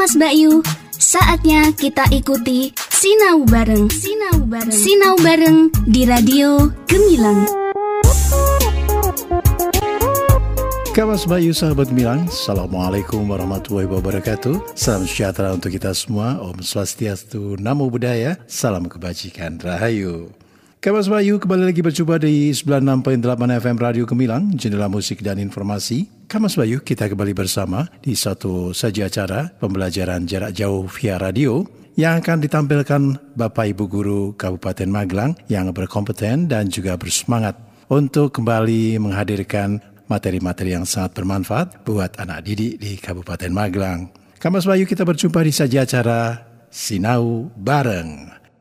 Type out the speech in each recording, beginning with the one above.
Mas Bayu, saatnya kita ikuti Sinau Bareng. Sinau Bareng. Sinau Bareng di Radio Gemilang. Kawas Bayu sahabat Gemilang, Assalamualaikum warahmatullahi wabarakatuh Salam sejahtera untuk kita semua Om Swastiastu, Namo Buddhaya Salam kebajikan, Rahayu Kawas Bayu kembali lagi berjumpa di 96.8 FM Radio Gemilang Jendela musik dan informasi Kamas Bayu kita kembali bersama di satu saja acara Pembelajaran jarak jauh via radio yang akan ditampilkan Bapak Ibu Guru Kabupaten Magelang yang berkompeten dan juga bersemangat untuk kembali menghadirkan materi-materi yang sangat bermanfaat buat anak didik di Kabupaten Magelang. Kamas Bayu kita berjumpa di saja acara Sinau Bareng.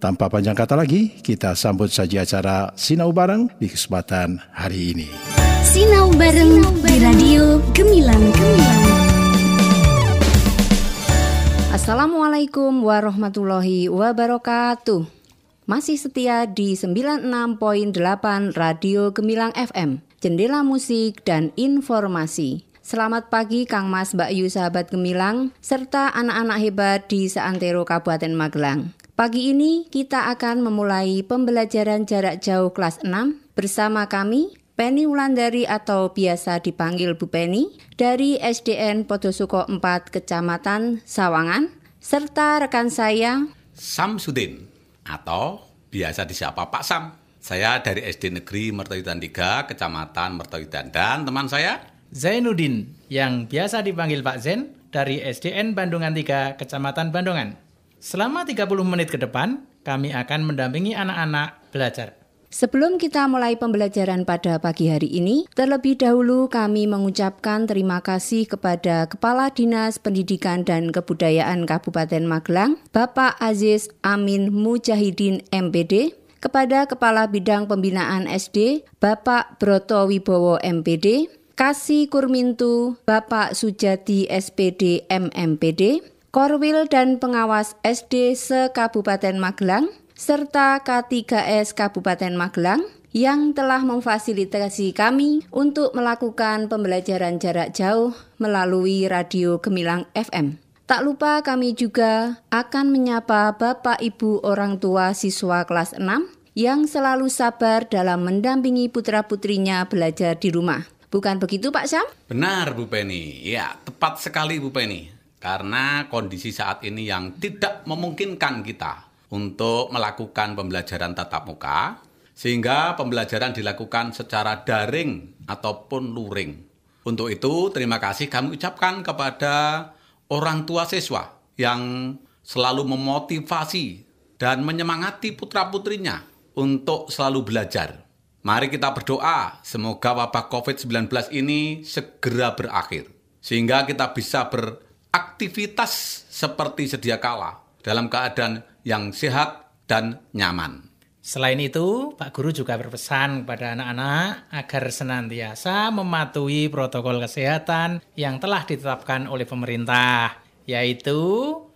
tanpa panjang kata lagi, kita sambut saja acara Sinau Bareng di kesempatan hari ini. Sinau Bareng di Radio Gemilang. Gemilang. Assalamualaikum warahmatullahi wabarakatuh. Masih setia di 96.8 Radio Gemilang FM, Jendela Musik dan Informasi. Selamat pagi Kang Mas Mbak Yu sahabat Gemilang, serta anak-anak hebat di seantero Kabupaten Magelang. Pagi ini kita akan memulai pembelajaran jarak jauh kelas 6 bersama kami, Penny Wulandari atau biasa dipanggil Bu Penny, dari SDN Podosuko 4 Kecamatan Sawangan, serta rekan saya, Samsudin atau biasa disapa Pak Sam. Saya dari SD Negeri Mertoidan 3, Kecamatan Mertoidan. Dan teman saya? Zainuddin, yang biasa dipanggil Pak Zen, dari SDN Bandungan 3, Kecamatan Bandungan. Selama 30 menit ke depan, kami akan mendampingi anak-anak belajar. Sebelum kita mulai pembelajaran pada pagi hari ini, terlebih dahulu kami mengucapkan terima kasih kepada Kepala Dinas Pendidikan dan Kebudayaan Kabupaten Magelang, Bapak Aziz Amin Mujahidin MPD, kepada Kepala Bidang Pembinaan SD, Bapak Broto Wibowo MPD, Kasih Kurmintu, Bapak Sujati SPD MMPD, Korwil dan Pengawas SD se-Kabupaten Magelang, serta K3S Kabupaten Magelang yang telah memfasilitasi kami untuk melakukan pembelajaran jarak jauh melalui Radio Gemilang FM. Tak lupa kami juga akan menyapa Bapak Ibu orang tua siswa kelas 6 yang selalu sabar dalam mendampingi putra-putrinya belajar di rumah. Bukan begitu Pak Syam? Benar Bu Penny. Ya, tepat sekali Bu Penny. Karena kondisi saat ini yang tidak memungkinkan kita untuk melakukan pembelajaran tatap muka, sehingga pembelajaran dilakukan secara daring ataupun luring. Untuk itu, terima kasih kami ucapkan kepada orang tua siswa yang selalu memotivasi dan menyemangati putra-putrinya untuk selalu belajar. Mari kita berdoa, semoga wabah COVID-19 ini segera berakhir. Sehingga kita bisa beraktivitas seperti sedia kala dalam keadaan yang sehat dan nyaman. Selain itu, Pak Guru juga berpesan kepada anak-anak agar senantiasa mematuhi protokol kesehatan yang telah ditetapkan oleh pemerintah, yaitu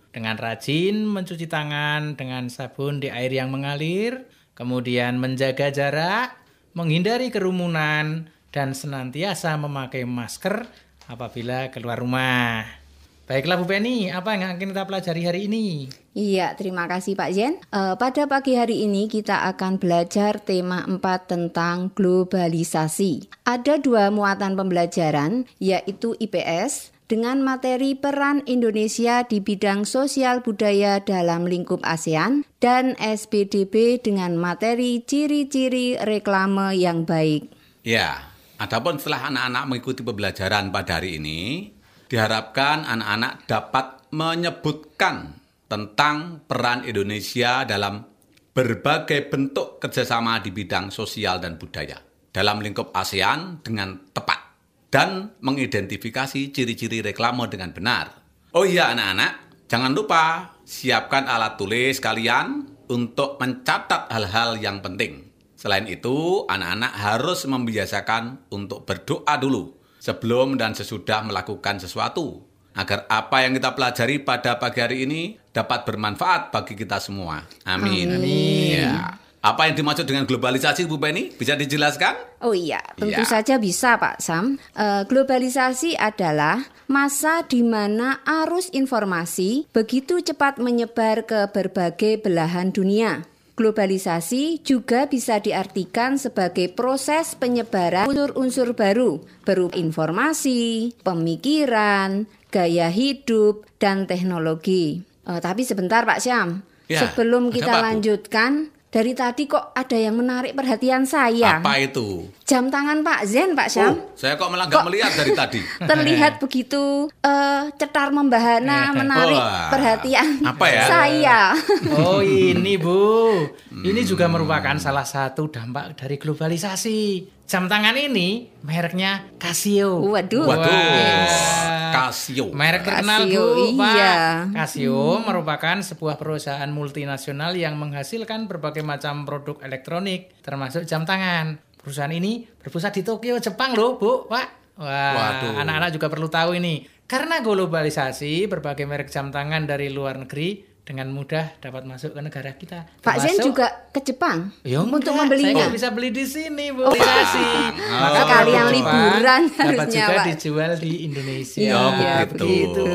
dengan rajin mencuci tangan dengan sabun di air yang mengalir, kemudian menjaga jarak, menghindari kerumunan, dan senantiasa memakai masker apabila keluar rumah. Baiklah Bu Penny, apa yang akan kita pelajari hari ini? Iya, terima kasih Pak Jen. Uh, pada pagi hari ini kita akan belajar tema 4 tentang globalisasi. Ada dua muatan pembelajaran, yaitu IPS dengan materi peran Indonesia di bidang sosial budaya dalam lingkup ASEAN dan SPDB dengan materi ciri-ciri reklame yang baik. Ya, adapun setelah anak-anak mengikuti pembelajaran pada hari ini, diharapkan anak-anak dapat menyebutkan tentang peran Indonesia dalam berbagai bentuk kerjasama di bidang sosial dan budaya dalam lingkup ASEAN dengan tepat dan mengidentifikasi ciri-ciri reklame dengan benar. Oh iya anak-anak, Jangan lupa siapkan alat tulis kalian untuk mencatat hal-hal yang penting. Selain itu, anak-anak harus membiasakan untuk berdoa dulu sebelum dan sesudah melakukan sesuatu agar apa yang kita pelajari pada pagi hari ini dapat bermanfaat bagi kita semua. Amin. Amin. Ya. Apa yang dimaksud dengan globalisasi Bu Penny? Bisa dijelaskan? Oh iya, tentu Iya. saja bisa Pak Sam. Eh, globalisasi adalah masa di mana arus informasi begitu cepat menyebar ke berbagai belahan dunia. Globalisasi juga bisa diartikan sebagai proses penyebaran unsur-unsur baru berupa informasi, pemikiran, gaya hidup, dan teknologi. Eh, tapi sebentar Pak Syam, Ya, sebelum kita Bu? Dari tadi kok ada yang menarik perhatian saya. Apa itu? Jam tangan Pak Zen, Pak Syam. Oh, saya kok malah nggak melihat dari tadi. Terlihat begitu eh, cetar membahana, menarik Wah, perhatian apa ya? saya. Oh ini Bu, ini juga merupakan salah satu dampak dari globalisasi. Jam tangan ini mereknya Casio. Waduh. Waduh, Wah. Casio. Merek terkenal Casio, Bu, Pak. iya. Casio merupakan sebuah perusahaan multinasional yang menghasilkan berbagai macam produk elektronik, termasuk jam tangan. Perusahaan ini berpusat di Tokyo, Jepang loh, Bu, Pak. Wah, Waduh. anak-anak juga perlu tahu ini. Karena globalisasi, berbagai merek jam tangan dari luar negeri dengan mudah dapat masuk ke negara kita. Pak Zen juga ke Jepang Ya untuk enggak, membelinya. Saya bisa beli di sini, Bu. Globalisasi. Maka Sekalian produk Jepang liburan dapat harusnya, juga Pak. dijual di Indonesia. Iya, Oh Ya, begitu. begitu.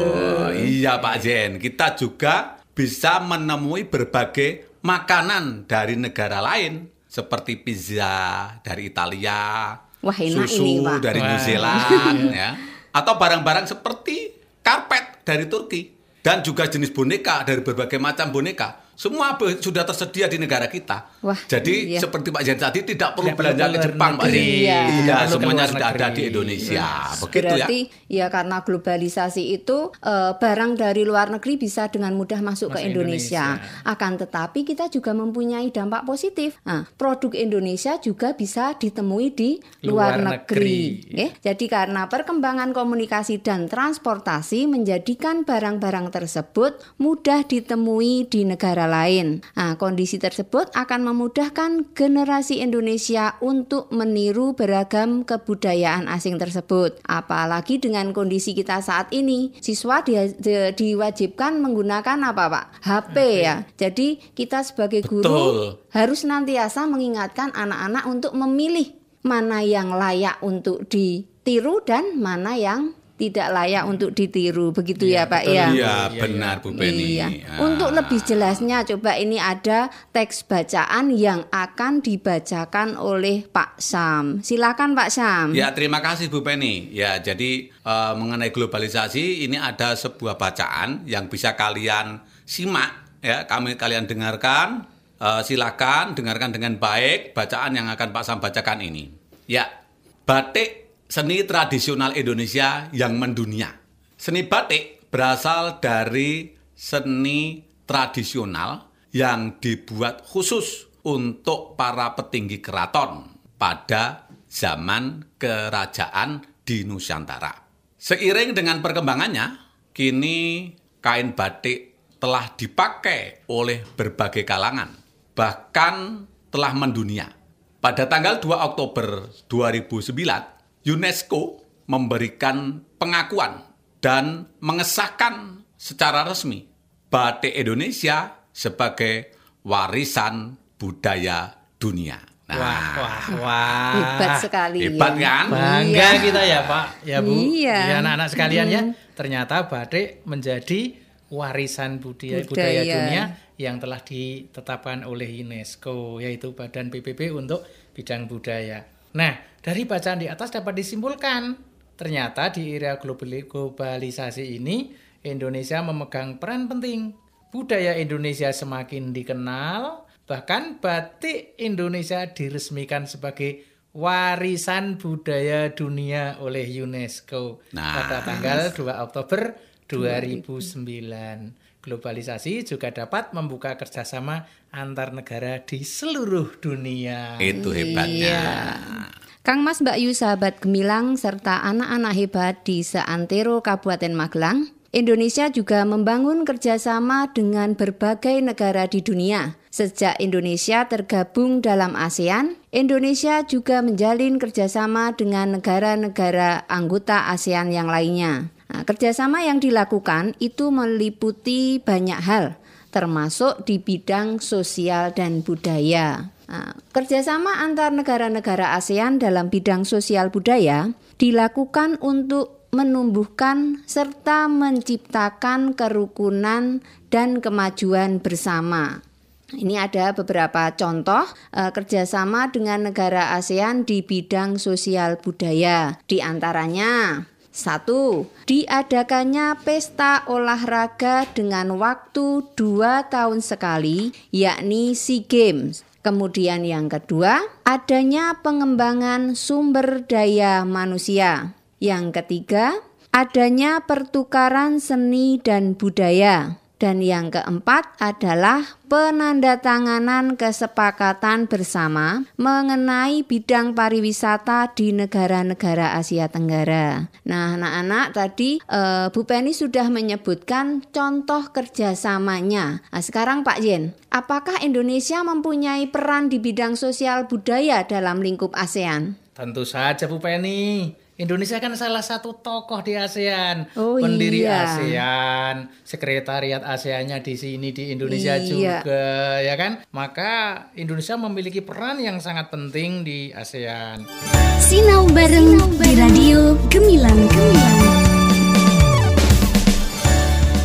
Iya Pak Zen, kita juga bisa menemui berbagai makanan dari negara lain seperti pizza dari Italia, Wah, enak susu ini, Pak. dari New. Zealand, ya, atau barang-barang seperti karpet dari Turki dan juga jenis boneka dari berbagai macam boneka. Semua sudah tersedia di negara kita. Wah, Jadi iya. seperti Pak Zen tadi tidak perlu Tidak belanja ke Jepang, Pak negeri. Iya. Iya, Tidak semuanya sudah ada di. Indonesia. Begitu ya. Berarti ya karena globalisasi itu eh, barang dari luar negeri bisa dengan mudah masuk, ke Masuk Indonesia. Indonesia. Akan tetapi kita juga mempunyai dampak positif. Nah, produk Indonesia juga bisa ditemui di luar, Luar negeri. negeri. Oke, Jadi karena perkembangan komunikasi dan transportasi menjadikan barang-barang tersebut mudah ditemui di negara lain. Nah, kondisi tersebut akan memudahkan generasi Indonesia untuk meniru beragam kebudayaan asing tersebut. Apalagi dengan kondisi kita saat ini, siswa di- di- diwajibkan menggunakan apa, Pak? HP ya. Jadi kita sebagai guru Betul. harus senantiasa mengingatkan anak-anak untuk memilih mana yang layak untuk ditiru dan mana yang tidak layak untuk ditiru. Begitu ya, Pak betul. ya. Iya, benar Bu Penny. Iya. Ah. Untuk lebih jelasnya coba ini ada teks bacaan yang akan dibacakan oleh Pak Sam. Silakan Pak Sam. Ya, terima kasih Bu Penny. Ya, jadi eh, mengenai globalisasi ini ada sebuah bacaan yang bisa kalian simak ya, kami kalian dengarkan. Eh, silakan dengarkan dengan baik bacaan yang akan Pak Sam bacakan ini. Ya, batik seni tradisional Indonesia yang mendunia. Seni batik berasal dari seni tradisional yang dibuat khusus untuk para petinggi keraton pada zaman kerajaan di Nusantara. Seiring dengan perkembangannya, kini kain batik telah dipakai oleh berbagai kalangan, bahkan telah mendunia. Pada tanggal 2 Oktober 2009, UNESCO memberikan pengakuan dan mengesahkan secara resmi batik Indonesia sebagai warisan budaya dunia. Nah, Wah, wah, wah. Hebat sekali hebat ya. kan? Bangga Iya. kita ya Pak, ya Bu. Iya. Ya anak-anak sekalian ya. Ternyata batik menjadi warisan budaya, budaya Budaya. dunia yang telah ditetapkan oleh UNESCO yaitu Badan PBB untuk bidang budaya. Nah, dari bacaan di atas dapat disimpulkan ternyata di era globali- globalisasi ini Indonesia memegang peran penting. Budaya Indonesia semakin dikenal, bahkan batik Indonesia diresmikan sebagai warisan budaya dunia oleh UNESCO Nah. pada tanggal 2 Oktober 2009. Globalisasi juga dapat membuka kerjasama antar negara di seluruh dunia. Itu hebatnya. Kang Mas Mbak Yu sahabat gemilang serta anak-anak hebat di seantero Kabupaten Magelang, Indonesia juga membangun kerjasama dengan berbagai negara di dunia. Sejak Indonesia tergabung dalam ASEAN, Indonesia juga menjalin kerjasama dengan negara-negara anggota ASEAN yang lainnya. Nah, kerjasama yang dilakukan itu meliputi banyak hal, termasuk di bidang sosial dan budaya. Nah, kerjasama antar negara-negara ASEAN dalam bidang sosial budaya dilakukan untuk menumbuhkan serta menciptakan kerukunan dan kemajuan bersama. Ini ada beberapa contoh eh, kerjasama dengan negara ASEAN di bidang sosial budaya. Di antaranya, satu, diadakannya pesta olahraga dengan waktu dua tahun sekali, yakni SEA Games. Kemudian yang kedua, adanya pengembangan sumber daya manusia. Yang ketiga, adanya pertukaran seni dan budaya. Dan yang keempat adalah penandatanganan kesepakatan bersama mengenai bidang pariwisata di negara-negara Asia Tenggara. Nah, anak-anak tadi eh, Bu Penny sudah menyebutkan contoh kerjasamanya. Nah, sekarang Pak Yen, apakah Indonesia mempunyai peran di bidang sosial budaya dalam lingkup ASEAN? Tentu saja Bu Penny. Indonesia kan salah satu tokoh di ASEAN, Oh, pendiri iya. ASEAN, sekretariat ASEAN-nya di sini di Indonesia Iya. juga, ya kan? Maka Indonesia memiliki peran yang sangat penting di ASEAN. Sinau bareng di Radio Gemilang Gemilang.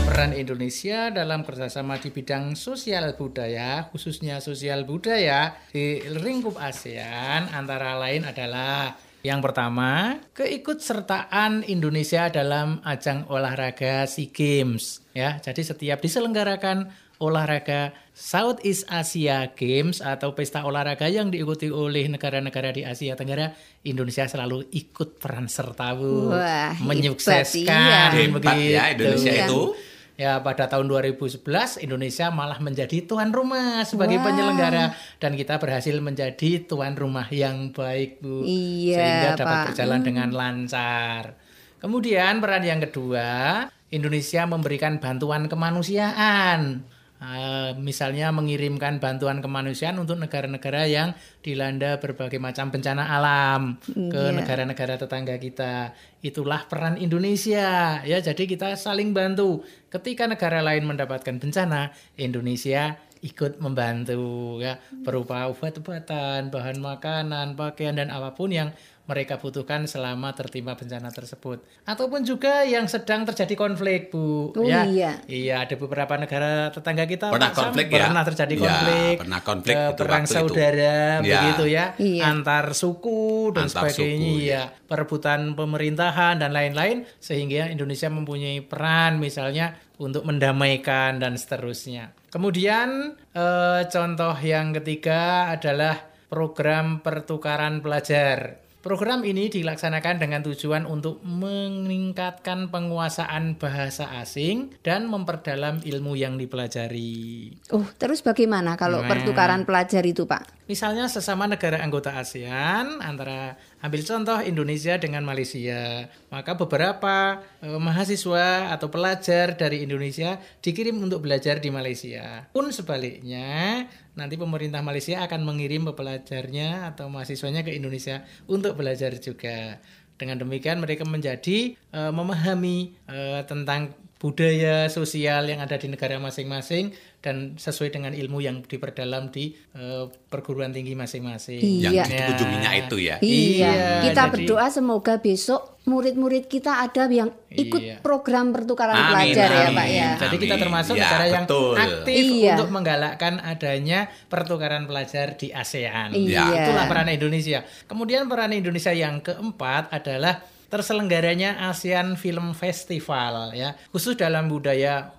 Peran Indonesia dalam kerjasama di bidang sosial budaya, khususnya sosial budaya di lingkup ASEAN antara lain adalah yang pertama, keikutsertaan Indonesia dalam ajang olahraga SEA Games. Ya, jadi setiap diselenggarakan olahraga Southeast Asia Games atau pesta olahraga yang diikuti oleh negara-negara di Asia Tenggara, Indonesia selalu ikut peran serta Bu, Wah, menyukseskan iya. Ya Indonesia itu. Ya, pada tahun 2011 Indonesia malah menjadi tuan rumah sebagai Wah. penyelenggara dan kita berhasil menjadi tuan rumah yang baik, Bu. Iya, Sehingga dapat Pak. berjalan dengan lancar. Kemudian peran yang kedua, Indonesia memberikan bantuan kemanusiaan. Eh, misalnya mengirimkan bantuan kemanusiaan untuk negara-negara yang dilanda berbagai macam bencana alam ke Iya. negara-negara tetangga kita. Itulah peran Indonesia. Ya, jadi kita saling bantu. Ketika negara lain mendapatkan bencana, Indonesia ikut membantu ya berupa obat-obatan, bahan makanan, pakaian dan apa pun yang mereka butuhkan selama tertimpa bencana tersebut. Ataupun juga yang sedang terjadi konflik, Bu. Oh, ya. iya. Iya, ada beberapa negara tetangga kita Pernah Pak Sam, konflik ya? pernah terjadi Ya, konflik. pernah konflik eh, perang waktu itu. saudara Ya. begitu ya, Iya. antar suku dan Antar sebagainya suku, ya, perebutan pemerintahan dan lain-lain sehingga Indonesia mempunyai peran misalnya untuk mendamaikan dan seterusnya. Kemudian eh, contoh yang ketiga adalah program pertukaran pelajar. Program ini dilaksanakan dengan tujuan untuk meningkatkan penguasaan bahasa asing dan memperdalam ilmu yang dipelajari. Oh, terus bagaimana kalau Nah. pertukaran pelajar itu, Pak? Misalnya sesama negara anggota ASEAN antara ambil contoh Indonesia dengan Malaysia, maka beberapa eh, mahasiswa atau pelajar dari Indonesia dikirim untuk belajar di Malaysia. Pun sebaliknya, nanti pemerintah Malaysia akan mengirim pelajarnya atau mahasiswanya ke Indonesia untuk belajar juga. Dengan demikian mereka menjadi eh, memahami eh, tentang budaya sosial yang ada di negara masing-masing dan sesuai dengan ilmu yang diperdalam di eh, perguruan tinggi masing-masing. Iya. Yang dikunjunginya itu ya. Iya, kita jadi- berdoa semoga besok murid-murid kita ada yang ikut Iya. program pertukaran Amin, pelajar ya, amin. Pak ya. Jadi kita Amin. termasuk Ya, negara yang betul. aktif Iya. untuk menggalakkan adanya pertukaran pelajar di ASEAN. Iya. Itulah peran Indonesia. Kemudian peran Indonesia yang keempat adalah terselenggaranya ASEAN Film Festival ya. Khusus dalam budaya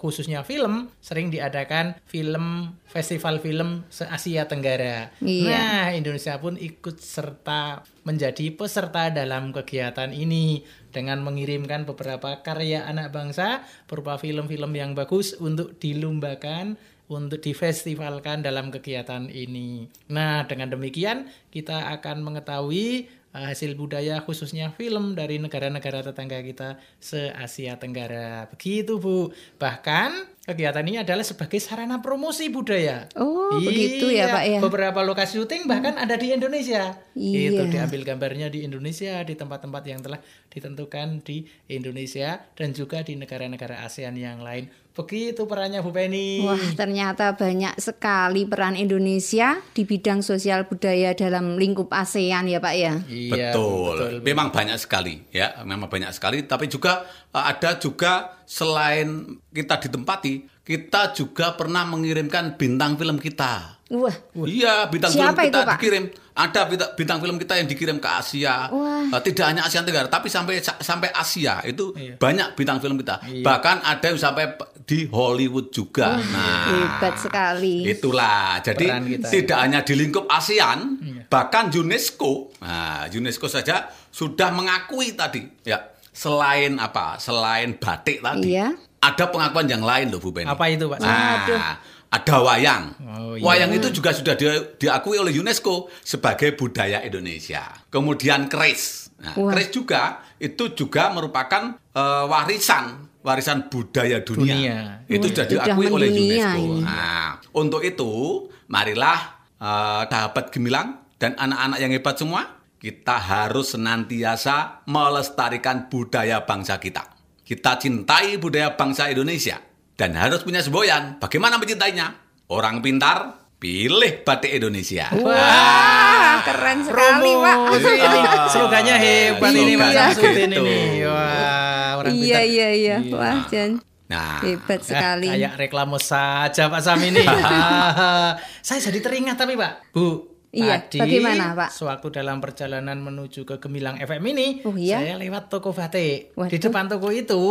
khususnya film sering diadakan film festival film se-Asia Tenggara. Iya. Nah, Indonesia pun ikut serta menjadi peserta dalam kegiatan ini dengan mengirimkan beberapa karya anak bangsa berupa film-film yang bagus untuk dilombakan untuk difestivalkan dalam kegiatan ini. Nah, dengan demikian kita akan mengetahui eh, hasil budaya khususnya film dari negara-negara tetangga kita se-Asia Tenggara. Begitu Bu. Bahkan kegiatan ini adalah sebagai sarana promosi budaya. Oh, begitu ya, Pak, ya? Beberapa lokasi syuting bahkan ada di Indonesia. Iya. Itu diambil gambarnya di Indonesia, di tempat-tempat yang telah ditentukan di Indonesia dan juga di negara-negara ASEAN yang lain. Begitu perannya Bu Penny. Wah, ternyata banyak sekali peran Indonesia di bidang sosial budaya dalam lingkup ASEAN ya, Pak ya. Iya, betul. Memang banyak sekali ya, memang banyak sekali tapi juga uh, ada juga selain kita ditempati, kita juga pernah mengirimkan bintang film kita. Wah, Iya, bintang Siapa film kita itu, Pak? dikirim. Ada bintang, bintang film kita yang dikirim ke Asia. Wah. Uh, tidak hanya Asia Tenggara, tapi sampai sampai Asia itu Iya. banyak bintang film kita. Bahkan ada yang sampai di Hollywood juga. nah, hebat sekali. Itulah. Jadi kita. tidak hanya di lingkup ASEAN, Iya. bahkan UNESCO. Nah, UNESCO saja sudah mengakui tadi, ya. Selain apa? Selain batik tadi, Iya. ada pengakuan yang lain loh Bu Penny. Apa itu, Pak? Nah, ada wayang. Oh, iya. Wayang itu juga sudah di- diakui oleh UNESCO sebagai budaya Indonesia. Kemudian keris. Nah, Wah. keris juga itu juga merupakan eh, warisan warisan budaya dunia. Dunia. Itu sudah sudah diakui oleh mendunia UNESCO. ini. Nah, untuk itu marilah eh, sahabat gemilang dan anak-anak yang hebat semua, kita harus senantiasa melestarikan budaya bangsa kita. Kita cintai budaya bangsa Indonesia dan harus punya semboyan. Bagaimana mencintainya? Orang pintar pilih batik Indonesia. Wah, keren sekali, Pak. Ini slogannya hebat ini Pak Iya. Gitu. ini. Wah, orang Iya, pintar. iya, iya. Wah, Jan. Nah, Hebat Eh, sekali. kayak reklame saja Pak Sam ini. Saya jadi teringat tapi Pak. Bu, Iya, tadi bagaimana, Pak? sewaktu dalam perjalanan menuju ke Gemilang FM ini, Oh, iya? saya lewat toko batik. Di Waduh. depan toko itu,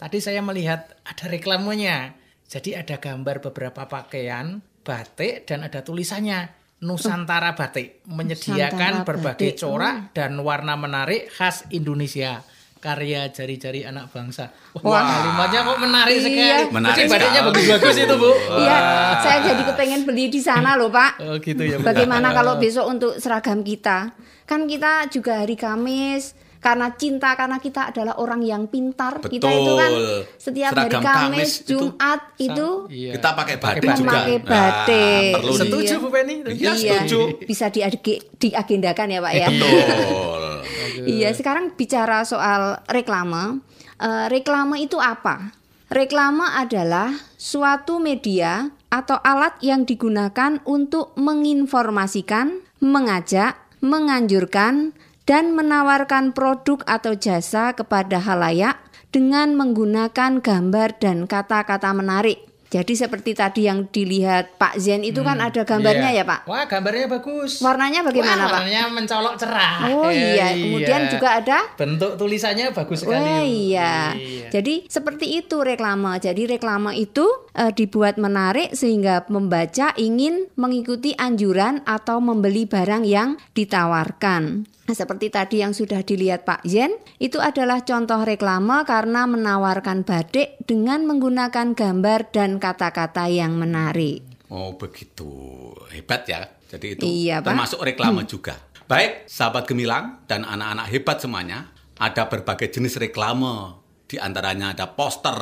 tadi saya melihat ada reklamenya. Jadi ada gambar beberapa pakaian batik dan ada tulisannya Nusantara Batik menyediakan Nusantara berbagai Batik. corak dan warna menarik khas Indonesia karya jari-jari anak bangsa. Wah. Wah, kalimatnya kok menarik Iya. sekali. Menarik Jadi batiknya sekali. bagus-bagus itu, Bu. Iya, saya jadi kepengen beli di sana loh, Pak. Oh, gitu ya, Bu. Bagaimana kalau besok untuk seragam kita? Kan kita juga hari Kamis karena cinta karena kita adalah orang yang pintar. Kita itu kan Betul. setiap Seragam hari Kamis, Kamis itu- Jumat itu Iya. kita pakai batik juga. memakai batik. Nah, perlu Setuju, Iya. Bu Penny? Iya, setuju. Bisa diage- diagendakan ya, Pak ya. Betul. Iya, sekarang bicara soal reklame. Eh, reklame itu apa? Reklame adalah suatu media atau alat yang digunakan untuk menginformasikan, mengajak, menganjurkan, dan menawarkan produk atau jasa kepada halayak dengan menggunakan gambar dan kata-kata menarik. Jadi seperti tadi yang dilihat Pak Zen itu kan ada gambarnya Iya. ya Pak? Wah, gambarnya bagus. Warnanya bagaimana Wah, Pak? Warnanya mencolok cerah. Oh Eh, iya, kemudian juga ada bentuk tulisannya bagus sekali. Wah Bu. iya. Jadi seperti itu reklame. Jadi reklame itu eh, dibuat menarik sehingga pembaca ingin mengikuti anjuran atau membeli barang yang ditawarkan. Seperti tadi yang sudah dilihat Pak Yen, itu adalah contoh reklame karena menawarkan batik dengan menggunakan gambar dan kata-kata yang menarik. Oh begitu hebat ya. Jadi itu Iya, Pak. termasuk reklame juga. Baik, sahabat gemilang dan anak-anak hebat semuanya, ada berbagai jenis reklame. Di antaranya ada poster,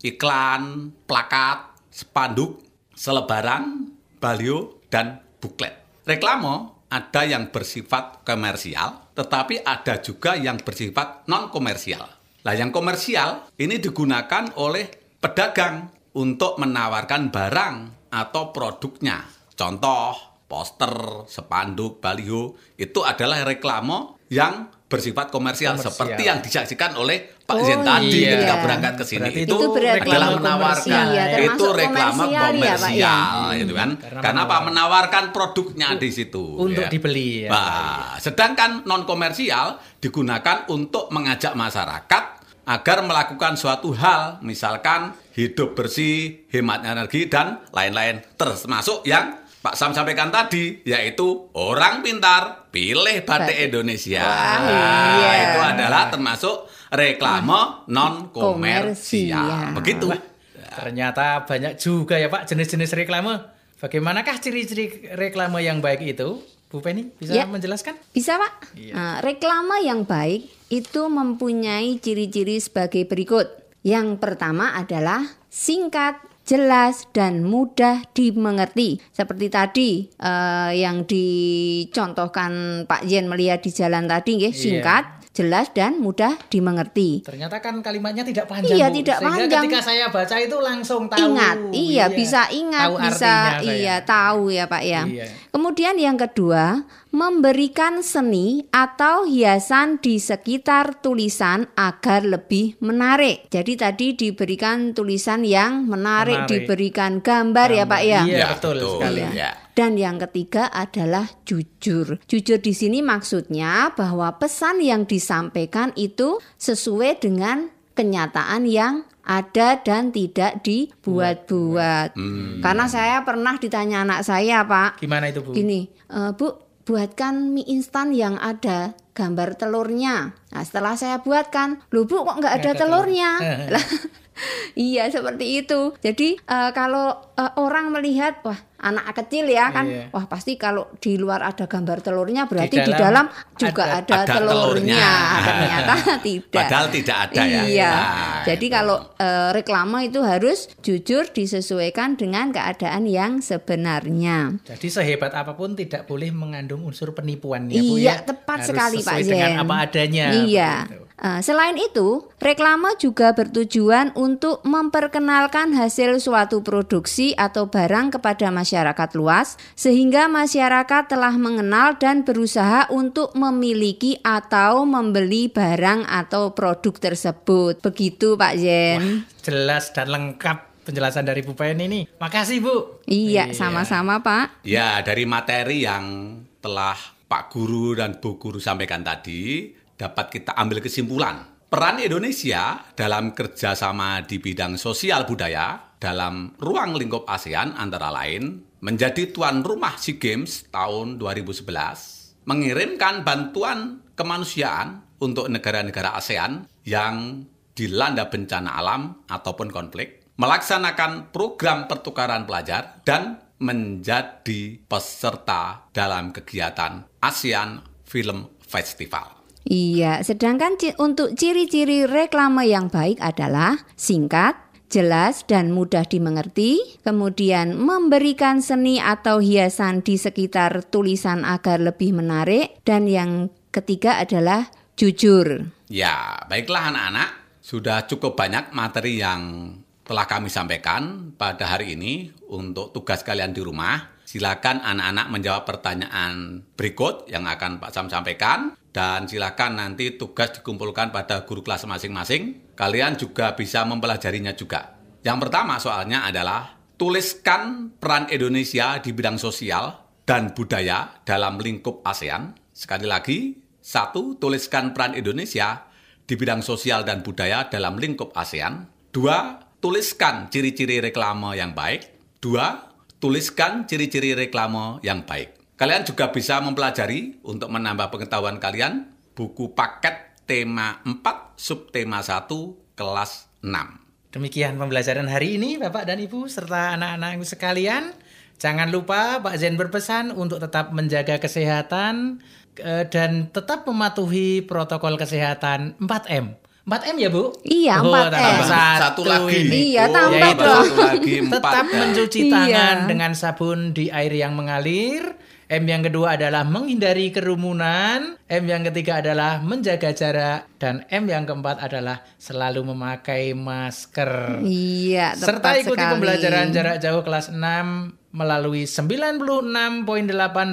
iklan, plakat, spanduk, selebaran, balio, dan buklet. Reklame ada yang bersifat komersial, tetapi ada juga yang bersifat non komersial. Nah, yang komersial ini digunakan oleh pedagang untuk menawarkan barang atau produknya. Contoh, poster, spanduk, baliho itu adalah reklame yang bersifat komersial, Komersial. seperti yang disaksikan oleh Pak Oh, Zen tadi iya. ketika berangkat ke sini. Berarti Itu, itu adalah menawarkan komersial. Iya, itu termasuk reklame komersial ya, Pak, ya? komersial gitu kan. Karena Karena apa? menawarkan. Produknya di situ Untuk ya. dibeli ya. Nah, sedangkan non komersial digunakan untuk mengajak masyarakat agar melakukan suatu hal, misalkan hidup bersih, hemat energi dan lain-lain. Termasuk yang Pak Sam sampaikan tadi, yaitu orang pintar pilih batik. Indonesia. Wah, Nah, iya. itu adalah termasuk reklame non komersial. Begitu. Ternyata banyak juga ya Pak jenis-jenis reklame. Bagaimanakah ciri-ciri reklame yang baik itu? Bu Penny bisa Ya. menjelaskan? Bisa Pak? Nah, reklame yang baik itu mempunyai ciri-ciri sebagai berikut. Yang pertama adalah singkat, jelas, dan mudah dimengerti. Seperti tadi eh, yang dicontohkan Pak Yen melihat di jalan tadi, nggih, Iya. singkat, jelas, dan mudah dimengerti. Ternyata kan kalimatnya tidak panjang. Iya, Bu. tidak Sehingga panjang. ketika saya baca itu langsung tahu. Ingat, iya, bisa ingat, Tahu bisa artinya saya. iya tahu ya Pak ya. Iya. Kemudian yang kedua, memberikan seni atau hiasan di sekitar tulisan agar lebih menarik. Jadi tadi diberikan tulisan yang menarik, Menarik. diberikan gambar, ya Pak ya. Iya, betul sekali. Iya. Ya. Dan yang ketiga adalah jujur. Jujur di sini maksudnya bahwa pesan yang disampaikan itu sesuai dengan kenyataan yang ada dan tidak dibuat-buat. Karena saya pernah ditanya anak saya, Pak. Gimana itu Bu? Gini, "E, Bu, buatkan mie instan yang ada gambar telurnya. Nah, setelah saya buatkan, lu Bu kok nggak ada ada telurnya? telur. Iya seperti itu. Jadi eh, kalau eh, orang melihat wah anak kecil ya kan, Iya. wah pasti kalau di luar ada gambar telurnya berarti di dalam dalam, juga ada- ada, ada telurnya. telurnya. Ternyata tidak. Padahal tidak ada ya. Iya. Nah, Jadi itu. kalau eh, reklame itu harus jujur disesuaikan dengan keadaan yang sebenarnya. Jadi sehebat apa pun tidak boleh mengandung unsur penipuan ya Bu Iya, ya. tepat Harus sekali Pak sesuai Zen. dengan apa adanya. Iya. begitu. Eh, selain itu, reklame juga bertujuan untuk memperkenalkan hasil suatu produksi atau barang kepada masyarakat luas, sehingga masyarakat telah mengenal dan berusaha untuk memiliki atau membeli barang atau produk tersebut. Begitu, Pak Zen. Jelas dan lengkap penjelasan dari Bu Penny ini. Makasih Bu. Iya, sama-sama, Pak. Ya, dari materi yang telah Pak Guru dan Bu Guru sampaikan tadi, dapat kita ambil kesimpulan. Peran Indonesia dalam kerjasama di bidang sosial budaya dalam ruang lingkup ASEAN antara lain menjadi tuan rumah SEA Games tahun 2011, mengirimkan bantuan kemanusiaan untuk negara-negara ASEAN yang dilanda bencana alam ataupun konflik, melaksanakan program pertukaran pelajar dan menjadi peserta dalam kegiatan ASEAN Film Festival. Iya, sedangkan untuk ciri-ciri reklame yang baik adalah singkat, jelas dan mudah dimengerti, kemudian memberikan seni atau hiasan di sekitar tulisan agar lebih menarik, dan yang ketiga adalah jujur. Ya, baiklah anak-anak, sudah cukup banyak materi yang telah kami sampaikan pada hari ini untuk tugas kalian di rumah. Silakan anak-anak menjawab pertanyaan berikut yang akan Pak Sam sampaikan dan silakan nanti tugas dikumpulkan pada guru kelas masing-masing. Kalian juga bisa mempelajarinya juga. Yang pertama soalnya adalah tuliskan peran Indonesia di bidang sosial dan budaya dalam lingkup ASEAN. Sekali lagi, satu, tuliskan peran Indonesia di bidang sosial dan budaya dalam lingkup ASEAN. Dua, tuliskan ciri-ciri reklame yang baik. Dua, tuliskan ciri-ciri reklame yang baik. Kalian juga bisa mempelajari untuk menambah pengetahuan kalian buku paket tema 4 subtema 1 kelas 6. Demikian pembelajaran hari ini Bapak dan Ibu serta anak-anak Ibu sekalian. Jangan lupa Pak Zen berpesan untuk tetap menjaga kesehatan eh, dan tetap mematuhi protokol kesehatan 4M. 4M ya Bu? Iya, Oh, 4M. tambah Satu lagi. ini. Iya, tambah Yaitu dong. Satu lagi empat. Tetap mencuci Iya. tangan dengan sabun di air yang mengalir. M yang kedua adalah menghindari kerumunan. M yang ketiga adalah menjaga jarak. Dan M yang keempat adalah selalu memakai masker. Iya, tepat Serta ikuti sekali. pembelajaran jarak jauh kelas 6 melalui 96.8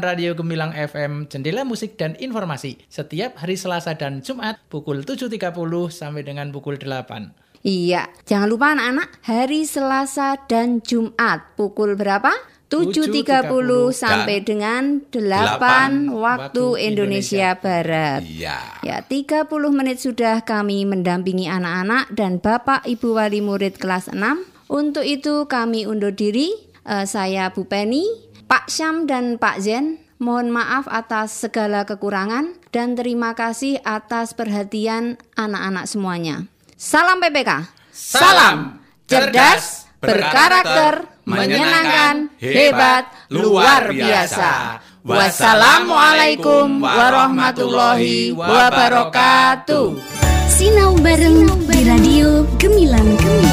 Radio Gemilang FM Jendela Musik dan Informasi setiap hari Selasa dan Jumat pukul 7.30 sampai dengan pukul 8. Iya, jangan lupa anak-anak hari Selasa dan Jumat pukul berapa? 7.30 sampai dengan 8 waktu waktu Indonesia Barat. Iya. Ya, 30 menit sudah kami mendampingi anak-anak dan Bapak Ibu wali murid kelas 6. Untuk itu kami undur diri. Eh, saya Bu Penny, Pak Syam dan Pak Zen. Mohon maaf atas segala kekurangan dan terima kasih atas perhatian anak-anak semuanya. Salam PPK. Salam cerdas, berkarakter, menyenangkan, hebat, luar biasa. Wassalamualaikum warahmatullahi wabarakatuh. Sinau bareng di Radio Gemilang Gemilang.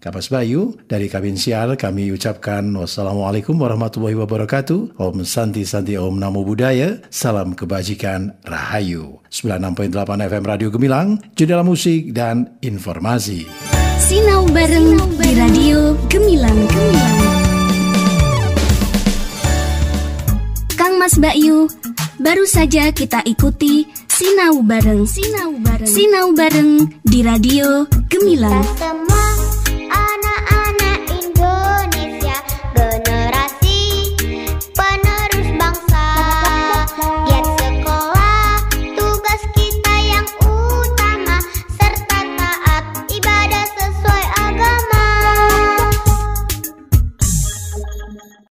Kamas Bayu dari Kabin Siar kami ucapkan wassalamualaikum warahmatullahi wabarakatuh. Om Santi Santi Om Namo Buddhaya. Salam kebajikan Rahayu. 96.8 FM Radio Gemilang, jendela musik dan informasi. Sinau bareng di Radio Gemilang Gemilang. Kang Mas Bayu, baru saja kita ikuti Sinau bareng Sinau bareng Sinau bareng di Radio Gemilang. Kita